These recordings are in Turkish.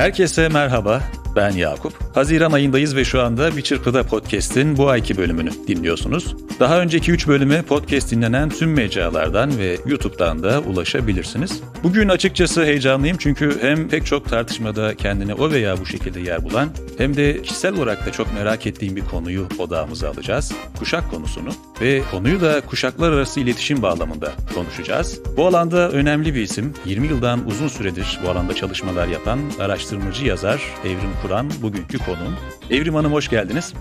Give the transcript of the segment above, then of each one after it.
Herkese merhaba, ben Yakup. Haziran ayındayız ve şu anda Bir Çırpıda Podcast'in bu ayki bölümünü dinliyorsunuz. Daha önceki 3 bölüme podcast dinlenen tüm mecralardan ve YouTube'dan da ulaşabilirsiniz. Bugün açıkçası heyecanlıyım çünkü hem pek çok tartışmada kendine o veya bu şekilde yer bulan hem de kişisel olarak da çok merak ettiğim bir konuyu odağımıza alacağız. Kuşak konusunu ve konuyu da kuşaklar arası iletişim bağlamında konuşacağız. Bu alanda önemli bir isim, 20 yıldan uzun süredir bu alanda çalışmalar yapan araştırmacı yazar Evrim Kur'an bugünkü konuğum. Evrim Hanım hoş geldiniz.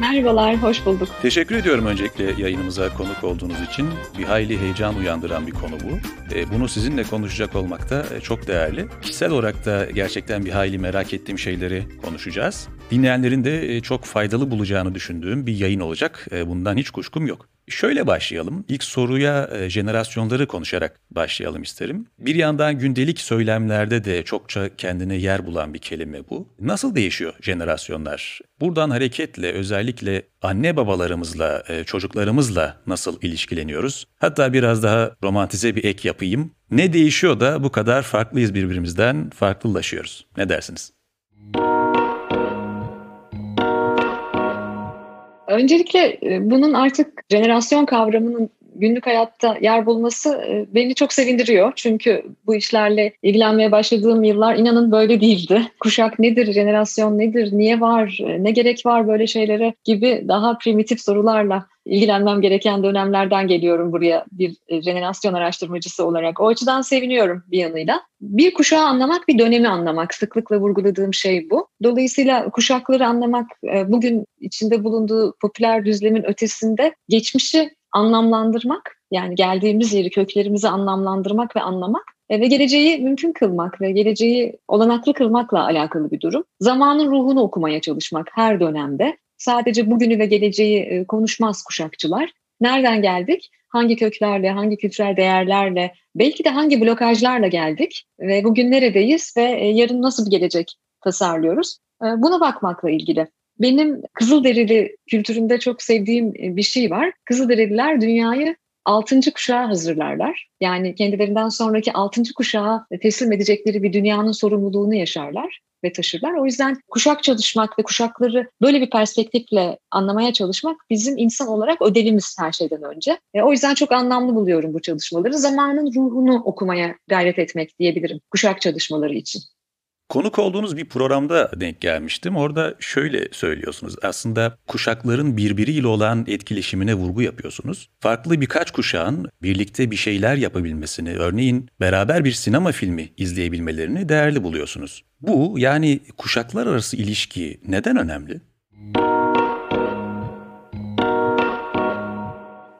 Merhabalar, hoş bulduk. Teşekkür ediyorum öncelikle yayınımıza konuk olduğunuz için. Bir hayli heyecan uyandıran bir konu bu. E, bunu sizinle konuşacak olmak da e, çok değerli. Kişisel olarak da gerçekten bir hayli merak ettiğim şeyleri konuşacağız. Dinleyenlerin de e, çok faydalı bulacağını düşündüğüm bir yayın olacak. Bundan hiç kuşkum yok. Şöyle başlayalım. İlk soruya e, jenerasyonları konuşarak başlayalım isterim. Bir yandan gündelik söylemlerde de çokça kendine yer bulan bir kelime bu. Nasıl değişiyor jenerasyonlar? Buradan hareketle özellikle anne babalarımızla, e, çocuklarımızla nasıl ilişkileniyoruz? Hatta biraz daha romantize bir ek yapayım. Ne değişiyor da bu kadar farklıyız birbirimizden, farklılaşıyoruz? Ne dersiniz? Öncelikle e, bunun artık jenerasyon kavramının günlük hayatta yer bulması e, beni çok sevindiriyor. Çünkü bu işlerle ilgilenmeye başladığım yıllar inanın böyle değildi. Kuşak nedir, jenerasyon nedir, niye var, e, ne gerek var böyle şeylere gibi daha primitif sorularla ilgilenmem gereken dönemlerden geliyorum buraya bir e, jenerasyon araştırmacısı olarak. O açıdan seviniyorum bir yanıyla. Bir kuşağı anlamak, bir dönemi anlamak. Sıklıkla vurguladığım şey bu. Dolayısıyla kuşakları anlamak, bugün içinde bulunduğu popüler düzlemin ötesinde geçmişi anlamlandırmak, yani geldiğimiz yeri, köklerimizi anlamlandırmak ve anlamak e, ve geleceği mümkün kılmak ve geleceği olanaklı kılmakla alakalı bir durum. Zamanın ruhunu okumaya çalışmak her dönemde. Sadece bugünü ve geleceği e, konuşmaz kuşakçılar. Nereden geldik? Hangi köklerle, hangi kültürel değerlerle, belki de hangi blokajlarla geldik ve bugün neredeyiz ve e, yarın nasıl bir gelecek tasarlıyoruz? Buna bakmakla ilgili. Benim Kızılderili kültüründe çok sevdiğim e, bir şey var. Kızılderililer dünyayı altıncı kuşağa hazırlarlar. Yani kendilerinden sonraki altıncı kuşağa teslim edecekleri bir dünyanın sorumluluğunu yaşarlar ve taşırlar. O yüzden kuşak çalışmak ve kuşakları böyle bir perspektifle anlamaya çalışmak bizim insan olarak ödevimiz her şeyden önce. E, o yüzden çok anlamlı buluyorum bu çalışmaları. Zamanın ruhunu okumaya gayret etmek diyebilirim kuşak çalışmaları için. Konuk olduğunuz bir programda denk gelmiştim. Orada şöyle söylüyorsunuz. Aslında kuşakların birbiriyle olan etkileşimine vurgu yapıyorsunuz. Farklı birkaç kuşağın birlikte bir şeyler yapabilmesini, örneğin beraber bir sinema filmi izleyebilmelerini değerli buluyorsunuz. Bu yani kuşaklar arası ilişki neden önemli?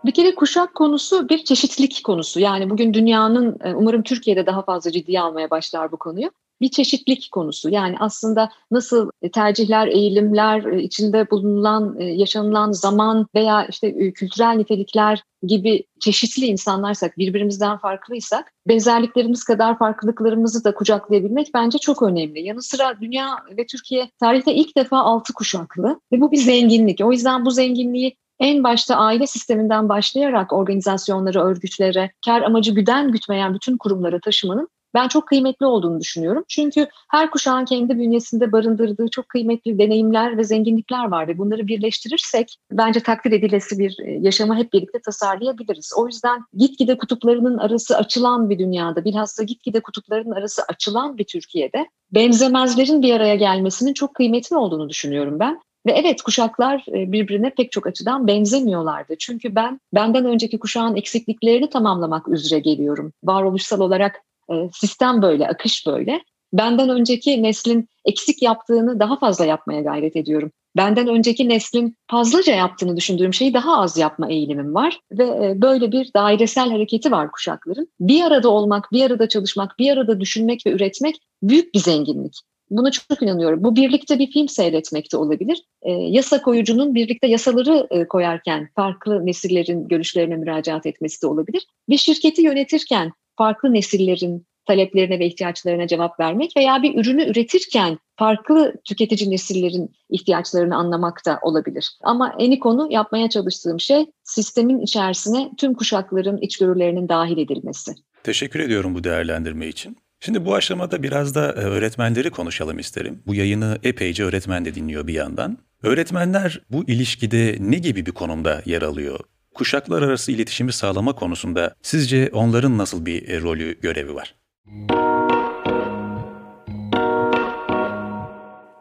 Bir kere kuşak konusu bir çeşitlilik konusu. Yani bugün dünyanın e, umarım Türkiye'de daha fazla ciddiye almaya başlar bu konuyu bir çeşitlik konusu. Yani aslında nasıl e, tercihler, eğilimler, e, içinde bulunan, e, yaşanılan zaman veya işte kültürel nitelikler gibi çeşitli insanlarsak, birbirimizden farklıysak, benzerliklerimiz kadar farklılıklarımızı da kucaklayabilmek bence çok önemli. Yanı sıra dünya ve Türkiye tarihte ilk defa altı kuşaklı ve bu bir zenginlik. O yüzden bu zenginliği en başta aile sisteminden başlayarak organizasyonları, örgütlere, kar amacı güden gütmeyen bütün kurumlara taşımanın ben çok kıymetli olduğunu düşünüyorum. Çünkü her kuşağın kendi bünyesinde barındırdığı çok kıymetli deneyimler ve zenginlikler var ve bunları birleştirirsek bence takdir edilesi bir e, yaşamı hep birlikte tasarlayabiliriz. O yüzden gitgide kutuplarının arası açılan bir dünyada, bilhassa gitgide kutupların arası açılan bir Türkiye'de benzemezlerin bir araya gelmesinin çok kıymetli olduğunu düşünüyorum ben. Ve evet kuşaklar e, birbirine pek çok açıdan benzemiyorlardı. Çünkü ben benden önceki kuşağın eksikliklerini tamamlamak üzere geliyorum. Varoluşsal olarak e, sistem böyle, akış böyle. Benden önceki neslin eksik yaptığını daha fazla yapmaya gayret ediyorum. Benden önceki neslin fazlaca yaptığını düşündüğüm şeyi daha az yapma eğilimim var. Ve e, böyle bir dairesel hareketi var kuşakların. Bir arada olmak, bir arada çalışmak, bir arada düşünmek ve üretmek büyük bir zenginlik. Buna çok inanıyorum. Bu birlikte bir film seyretmek de olabilir. E, yasa koyucunun birlikte yasaları e, koyarken farklı nesillerin görüşlerine müracaat etmesi de olabilir. Bir şirketi yönetirken farklı nesillerin taleplerine ve ihtiyaçlarına cevap vermek veya bir ürünü üretirken farklı tüketici nesillerin ihtiyaçlarını anlamak da olabilir. Ama en konu yapmaya çalıştığım şey sistemin içerisine tüm kuşakların içgörülerinin dahil edilmesi. Teşekkür ediyorum bu değerlendirme için. Şimdi bu aşamada biraz da e, öğretmenleri konuşalım isterim. Bu yayını epeyce öğretmen de dinliyor bir yandan. Öğretmenler bu ilişkide ne gibi bir konumda yer alıyor? Kuşaklar arası iletişimi sağlama konusunda sizce onların nasıl bir e, rolü, görevi var?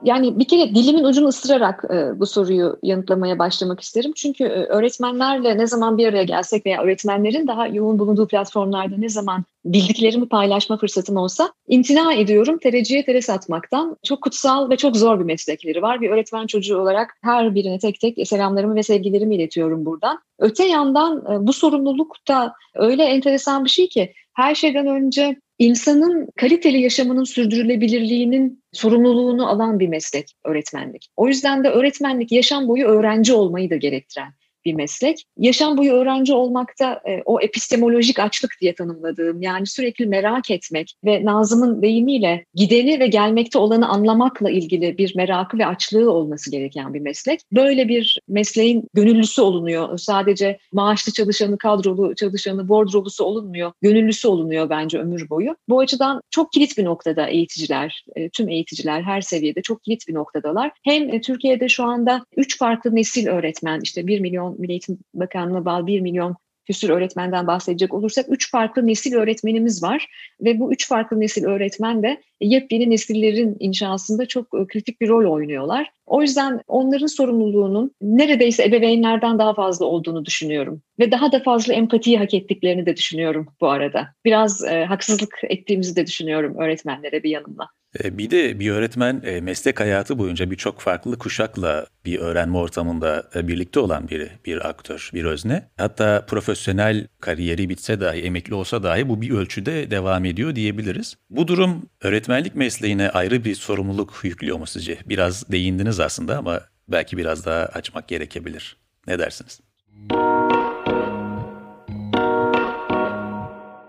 Yani bir kere dilimin ucunu ısırarak e, bu soruyu yanıtlamaya başlamak isterim. Çünkü e, öğretmenlerle ne zaman bir araya gelsek veya öğretmenlerin daha yoğun bulunduğu platformlarda ne zaman bildiklerimi paylaşma fırsatım olsa imtina ediyorum tereciye tere satmaktan. Çok kutsal ve çok zor bir meslekleri var. Bir öğretmen çocuğu olarak her birine tek tek selamlarımı ve sevgilerimi iletiyorum buradan. Öte yandan e, bu sorumluluk da öyle enteresan bir şey ki her şeyden önce insanın kaliteli yaşamının sürdürülebilirliğinin sorumluluğunu alan bir meslek öğretmenlik. O yüzden de öğretmenlik yaşam boyu öğrenci olmayı da gerektiren bir meslek. Yaşam boyu öğrenci olmakta e, o epistemolojik açlık diye tanımladığım yani sürekli merak etmek ve Nazım'ın deyimiyle gideni ve gelmekte olanı anlamakla ilgili bir merakı ve açlığı olması gereken bir meslek. Böyle bir mesleğin gönüllüsü olunuyor. Sadece maaşlı çalışanı, kadrolu çalışanı, bordrolusu olunmuyor. Gönüllüsü olunuyor bence ömür boyu. Bu açıdan çok kilit bir noktada eğiticiler, e, tüm eğiticiler her seviyede çok kilit bir noktadalar. Hem e, Türkiye'de şu anda üç farklı nesil öğretmen işte bir milyon Milli Eğitim Bakanlığı'na bağlı 1 milyon küsür öğretmenden bahsedecek olursak üç farklı nesil öğretmenimiz var ve bu üç farklı nesil öğretmen de yepyeni nesillerin inşasında çok e, kritik bir rol oynuyorlar. O yüzden onların sorumluluğunun neredeyse ebeveynlerden daha fazla olduğunu düşünüyorum ve daha da fazla empatiyi hak ettiklerini de düşünüyorum bu arada. Biraz e, haksızlık ettiğimizi de düşünüyorum öğretmenlere bir yanımla. E, bir de bir öğretmen e, meslek hayatı boyunca birçok farklı kuşakla bir öğrenme ortamında e, birlikte olan biri, bir aktör, bir özne. Hatta profesyonel kariyeri bitse dahi, emekli olsa dahi bu bir ölçüde devam ediyor diyebiliriz. Bu durum öğretmenlik mesleğine ayrı bir sorumluluk yüklüyor mu sizce? Biraz değindiniz aslında ama belki biraz daha açmak gerekebilir. Ne dersiniz?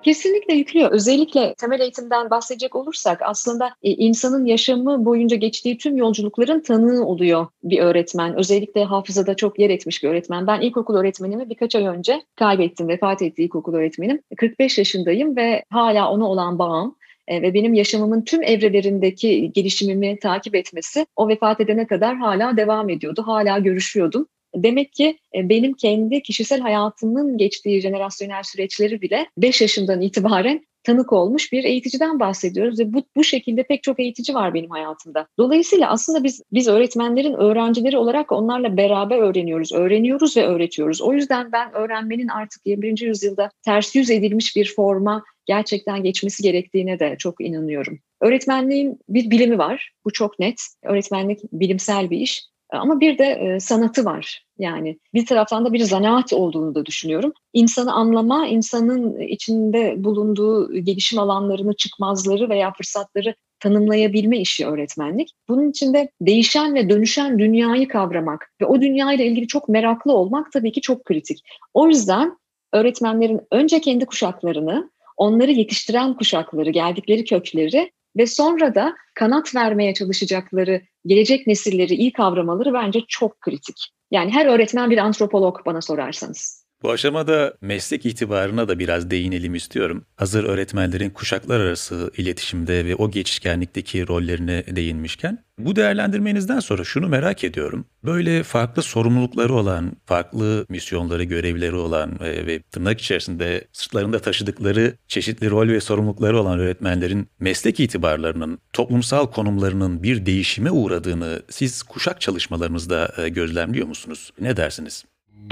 Kesinlikle yüklüyor. Özellikle temel eğitimden bahsedecek olursak aslında e, insanın yaşamı boyunca geçtiği tüm yolculukların tanığı oluyor bir öğretmen. Özellikle hafızada çok yer etmiş bir öğretmen. Ben ilkokul öğretmenimi birkaç ay önce kaybettim. Vefat etti ilkokul öğretmenim. 45 yaşındayım ve hala ona olan bağım e, ve benim yaşamımın tüm evrelerindeki gelişimimi takip etmesi o vefat edene kadar hala devam ediyordu. Hala görüşüyordum. Demek ki e, benim kendi kişisel hayatımın geçtiği jenerasyonel süreçleri bile 5 yaşından itibaren tanık olmuş bir eğiticiden bahsediyoruz ve bu, bu şekilde pek çok eğitici var benim hayatımda. Dolayısıyla aslında biz biz öğretmenlerin öğrencileri olarak onlarla beraber öğreniyoruz, öğreniyoruz ve öğretiyoruz. O yüzden ben öğrenmenin artık 21. yüzyılda ters yüz edilmiş bir forma gerçekten geçmesi gerektiğine de çok inanıyorum. Öğretmenliğin bir bilimi var, bu çok net. Öğretmenlik bilimsel bir iş ama bir de sanatı var. Yani bir taraftan da bir zanaat olduğunu da düşünüyorum. İnsanı anlama, insanın içinde bulunduğu gelişim alanlarını, çıkmazları veya fırsatları tanımlayabilme işi öğretmenlik. Bunun içinde değişen ve dönüşen dünyayı kavramak ve o dünyayla ilgili çok meraklı olmak tabii ki çok kritik. O yüzden öğretmenlerin önce kendi kuşaklarını, onları yetiştiren kuşakları, geldikleri kökleri ve sonra da kanat vermeye çalışacakları gelecek nesilleri iyi kavramaları bence çok kritik. Yani her öğretmen bir antropolog bana sorarsanız. Bu aşamada meslek itibarına da biraz değinelim istiyorum. Hazır öğretmenlerin kuşaklar arası iletişimde ve o geçişkenlikteki rollerine değinmişken. Bu değerlendirmenizden sonra şunu merak ediyorum. Böyle farklı sorumlulukları olan, farklı misyonları, görevleri olan e, ve tırnak içerisinde sırtlarında taşıdıkları çeşitli rol ve sorumlulukları olan öğretmenlerin meslek itibarlarının, toplumsal konumlarının bir değişime uğradığını siz kuşak çalışmalarınızda e, gözlemliyor musunuz? Ne dersiniz?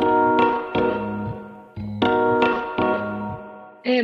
E,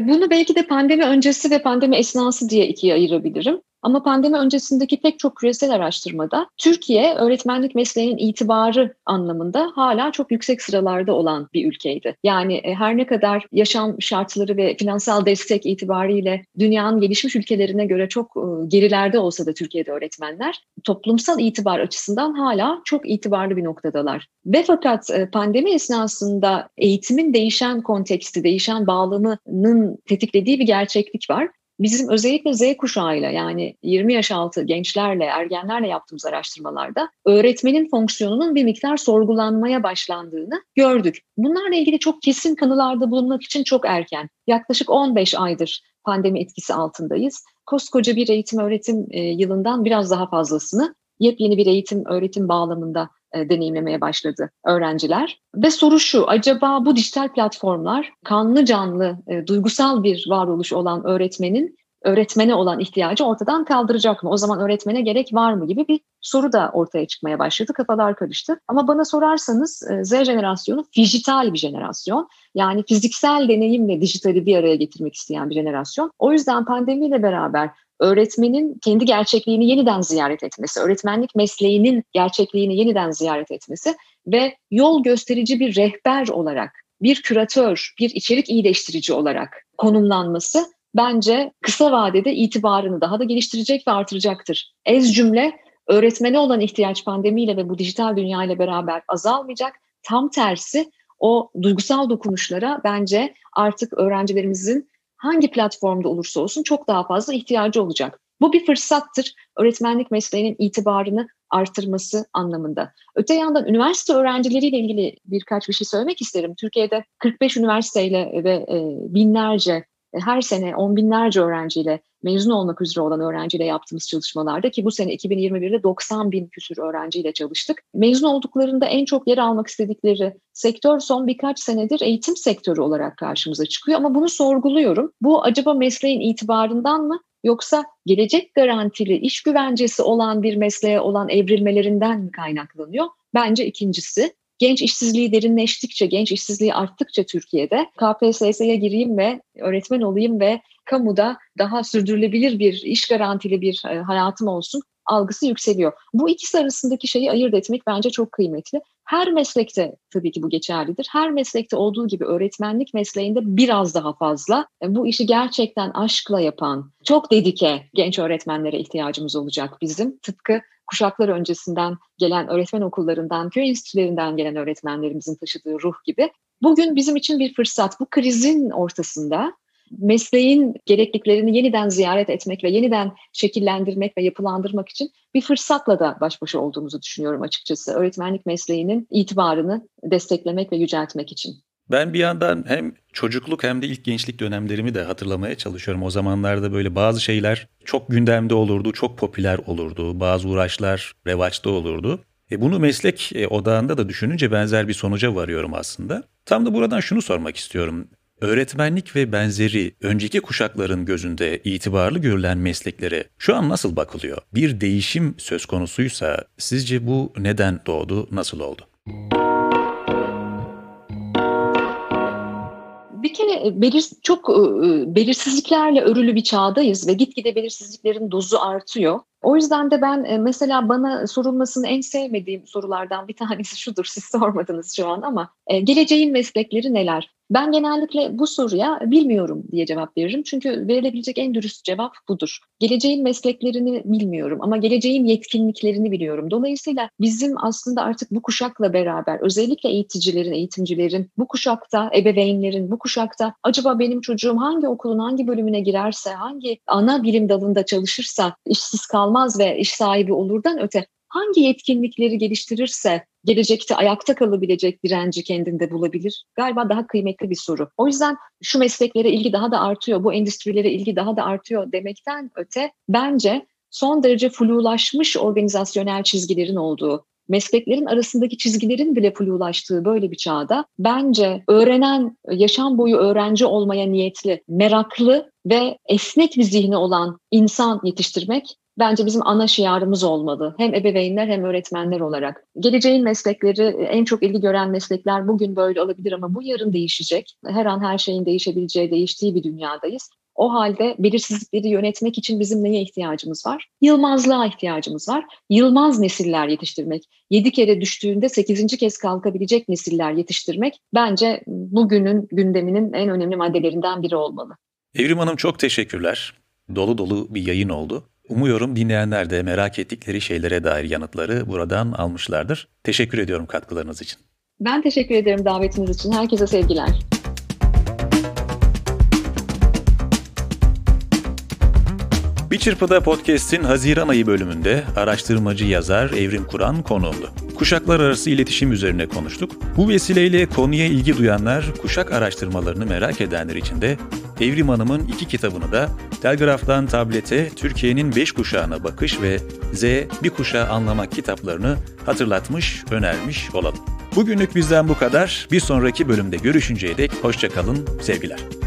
bunu belki de pandemi öncesi ve pandemi esnası diye ikiye ayırabilirim. Ama pandemi öncesindeki pek çok küresel araştırmada Türkiye öğretmenlik mesleğinin itibarı anlamında hala çok yüksek sıralarda olan bir ülkeydi. Yani e, her ne kadar yaşam şartları ve finansal destek itibariyle dünyanın gelişmiş ülkelerine göre çok e, gerilerde olsa da Türkiye'de öğretmenler toplumsal itibar açısından hala çok itibarlı bir noktadalar. Ve fakat e, pandemi esnasında eğitimin değişen konteksti, değişen bağlamının tetiklediği bir gerçeklik var bizim özellikle Z kuşağıyla yani 20 yaş altı gençlerle, ergenlerle yaptığımız araştırmalarda öğretmenin fonksiyonunun bir miktar sorgulanmaya başlandığını gördük. Bunlarla ilgili çok kesin kanılarda bulunmak için çok erken. Yaklaşık 15 aydır pandemi etkisi altındayız. koskoca bir eğitim öğretim yılından biraz daha fazlasını yepyeni bir eğitim öğretim bağlamında e, deneyimlemeye başladı öğrenciler. Ve soru şu, acaba bu dijital platformlar kanlı canlı, e, duygusal bir varoluş olan öğretmenin öğretmene olan ihtiyacı ortadan kaldıracak mı? O zaman öğretmene gerek var mı gibi bir soru da ortaya çıkmaya başladı. Kafalar karıştı. Ama bana sorarsanız e, Z jenerasyonu dijital bir jenerasyon. Yani fiziksel deneyimle dijitali bir araya getirmek isteyen bir jenerasyon. O yüzden pandemiyle beraber öğretmenin kendi gerçekliğini yeniden ziyaret etmesi, öğretmenlik mesleğinin gerçekliğini yeniden ziyaret etmesi ve yol gösterici bir rehber olarak, bir küratör, bir içerik iyileştirici olarak konumlanması bence kısa vadede itibarını daha da geliştirecek ve artıracaktır. Ez cümle öğretmene olan ihtiyaç pandemiyle ve bu dijital dünya ile beraber azalmayacak. Tam tersi o duygusal dokunuşlara bence artık öğrencilerimizin hangi platformda olursa olsun çok daha fazla ihtiyacı olacak. Bu bir fırsattır öğretmenlik mesleğinin itibarını artırması anlamında. Öte yandan üniversite öğrencileriyle ilgili birkaç bir şey söylemek isterim. Türkiye'de 45 üniversiteyle ve e, binlerce her sene on binlerce öğrenciyle mezun olmak üzere olan öğrenciyle yaptığımız çalışmalarda ki bu sene 2021'de 90 bin küsür öğrenciyle çalıştık. Mezun olduklarında en çok yer almak istedikleri sektör son birkaç senedir eğitim sektörü olarak karşımıza çıkıyor ama bunu sorguluyorum. Bu acaba mesleğin itibarından mı yoksa gelecek garantili iş güvencesi olan bir mesleğe olan evrilmelerinden mi kaynaklanıyor? Bence ikincisi. Genç işsizliği derinleştikçe, genç işsizliği arttıkça Türkiye'de KPSS'ye gireyim ve öğretmen olayım ve kamuda daha sürdürülebilir bir, iş garantili bir e, hayatım olsun algısı yükseliyor. Bu ikisi arasındaki şeyi ayırt etmek bence çok kıymetli. Her meslekte tabii ki bu geçerlidir. Her meslekte olduğu gibi öğretmenlik mesleğinde biraz daha fazla e, bu işi gerçekten aşkla yapan, çok dedike genç öğretmenlere ihtiyacımız olacak bizim. Tıpkı kuşaklar öncesinden gelen öğretmen okullarından, köy enstitülerinden gelen öğretmenlerimizin taşıdığı ruh gibi. Bugün bizim için bir fırsat. Bu krizin ortasında mesleğin gerekliliklerini yeniden ziyaret etmek ve yeniden şekillendirmek ve yapılandırmak için bir fırsatla da baş başa olduğumuzu düşünüyorum açıkçası. Öğretmenlik mesleğinin itibarını desteklemek ve yüceltmek için. Ben bir yandan hem çocukluk hem de ilk gençlik dönemlerimi de hatırlamaya çalışıyorum. O zamanlarda böyle bazı şeyler çok gündemde olurdu, çok popüler olurdu. Bazı uğraşlar revaçta olurdu. E bunu meslek e, odağında da düşününce benzer bir sonuca varıyorum aslında. Tam da buradan şunu sormak istiyorum. Öğretmenlik ve benzeri önceki kuşakların gözünde itibarlı görülen mesleklere şu an nasıl bakılıyor? Bir değişim söz konusuysa sizce bu neden doğdu, nasıl oldu? bir kere e, belir, çok e, e, belirsizliklerle örülü bir çağdayız ve gitgide belirsizliklerin dozu artıyor. O yüzden de ben mesela bana sorulmasını en sevmediğim sorulardan bir tanesi şudur. Siz sormadınız şu an ama geleceğin meslekleri neler? Ben genellikle bu soruya bilmiyorum diye cevap veririm. Çünkü verilebilecek en dürüst cevap budur. Geleceğin mesleklerini bilmiyorum ama geleceğin yetkinliklerini biliyorum. Dolayısıyla bizim aslında artık bu kuşakla beraber özellikle eğiticilerin, eğitimcilerin, bu kuşakta ebeveynlerin, bu kuşakta acaba benim çocuğum hangi okulun hangi bölümüne girerse, hangi ana bilim dalında çalışırsa işsiz kalmaz ve iş sahibi olurdan öte hangi yetkinlikleri geliştirirse gelecekte ayakta kalabilecek direnci kendinde bulabilir? Galiba daha kıymetli bir soru. O yüzden şu mesleklere ilgi daha da artıyor, bu endüstrilere ilgi daha da artıyor demekten öte bence son derece flulaşmış organizasyonel çizgilerin olduğu, mesleklerin arasındaki çizgilerin bile flulaştığı böyle bir çağda bence öğrenen, yaşam boyu öğrenci olmaya niyetli, meraklı ve esnek bir zihni olan insan yetiştirmek bence bizim ana şiarımız olmalı. Hem ebeveynler hem öğretmenler olarak. Geleceğin meslekleri, en çok ilgi gören meslekler bugün böyle olabilir ama bu yarın değişecek. Her an her şeyin değişebileceği, değiştiği bir dünyadayız. O halde belirsizlikleri yönetmek için bizim neye ihtiyacımız var? Yılmazlığa ihtiyacımız var. Yılmaz nesiller yetiştirmek. Yedi kere düştüğünde sekizinci kez kalkabilecek nesiller yetiştirmek bence bugünün gündeminin en önemli maddelerinden biri olmalı. Evrim Hanım çok teşekkürler. Dolu dolu bir yayın oldu. Umuyorum dinleyenler de merak ettikleri şeylere dair yanıtları buradan almışlardır. Teşekkür ediyorum katkılarınız için. Ben teşekkür ederim davetiniz için. Herkese sevgiler. Bir Çırpıda Podcast'in Haziran ayı bölümünde araştırmacı yazar Evrim Kur'an konuğumdu. kuşaklar arası iletişim üzerine konuştuk. Bu vesileyle konuya ilgi duyanlar, kuşak araştırmalarını merak edenler için de Evrim Hanım'ın iki kitabını da Telgraftan Tablete Türkiye'nin Beş Kuşağına Bakış ve Z Bir Kuşağı Anlamak kitaplarını hatırlatmış, önermiş olalım. Bugünlük bizden bu kadar. Bir sonraki bölümde görüşünceye dek hoşçakalın, sevgiler.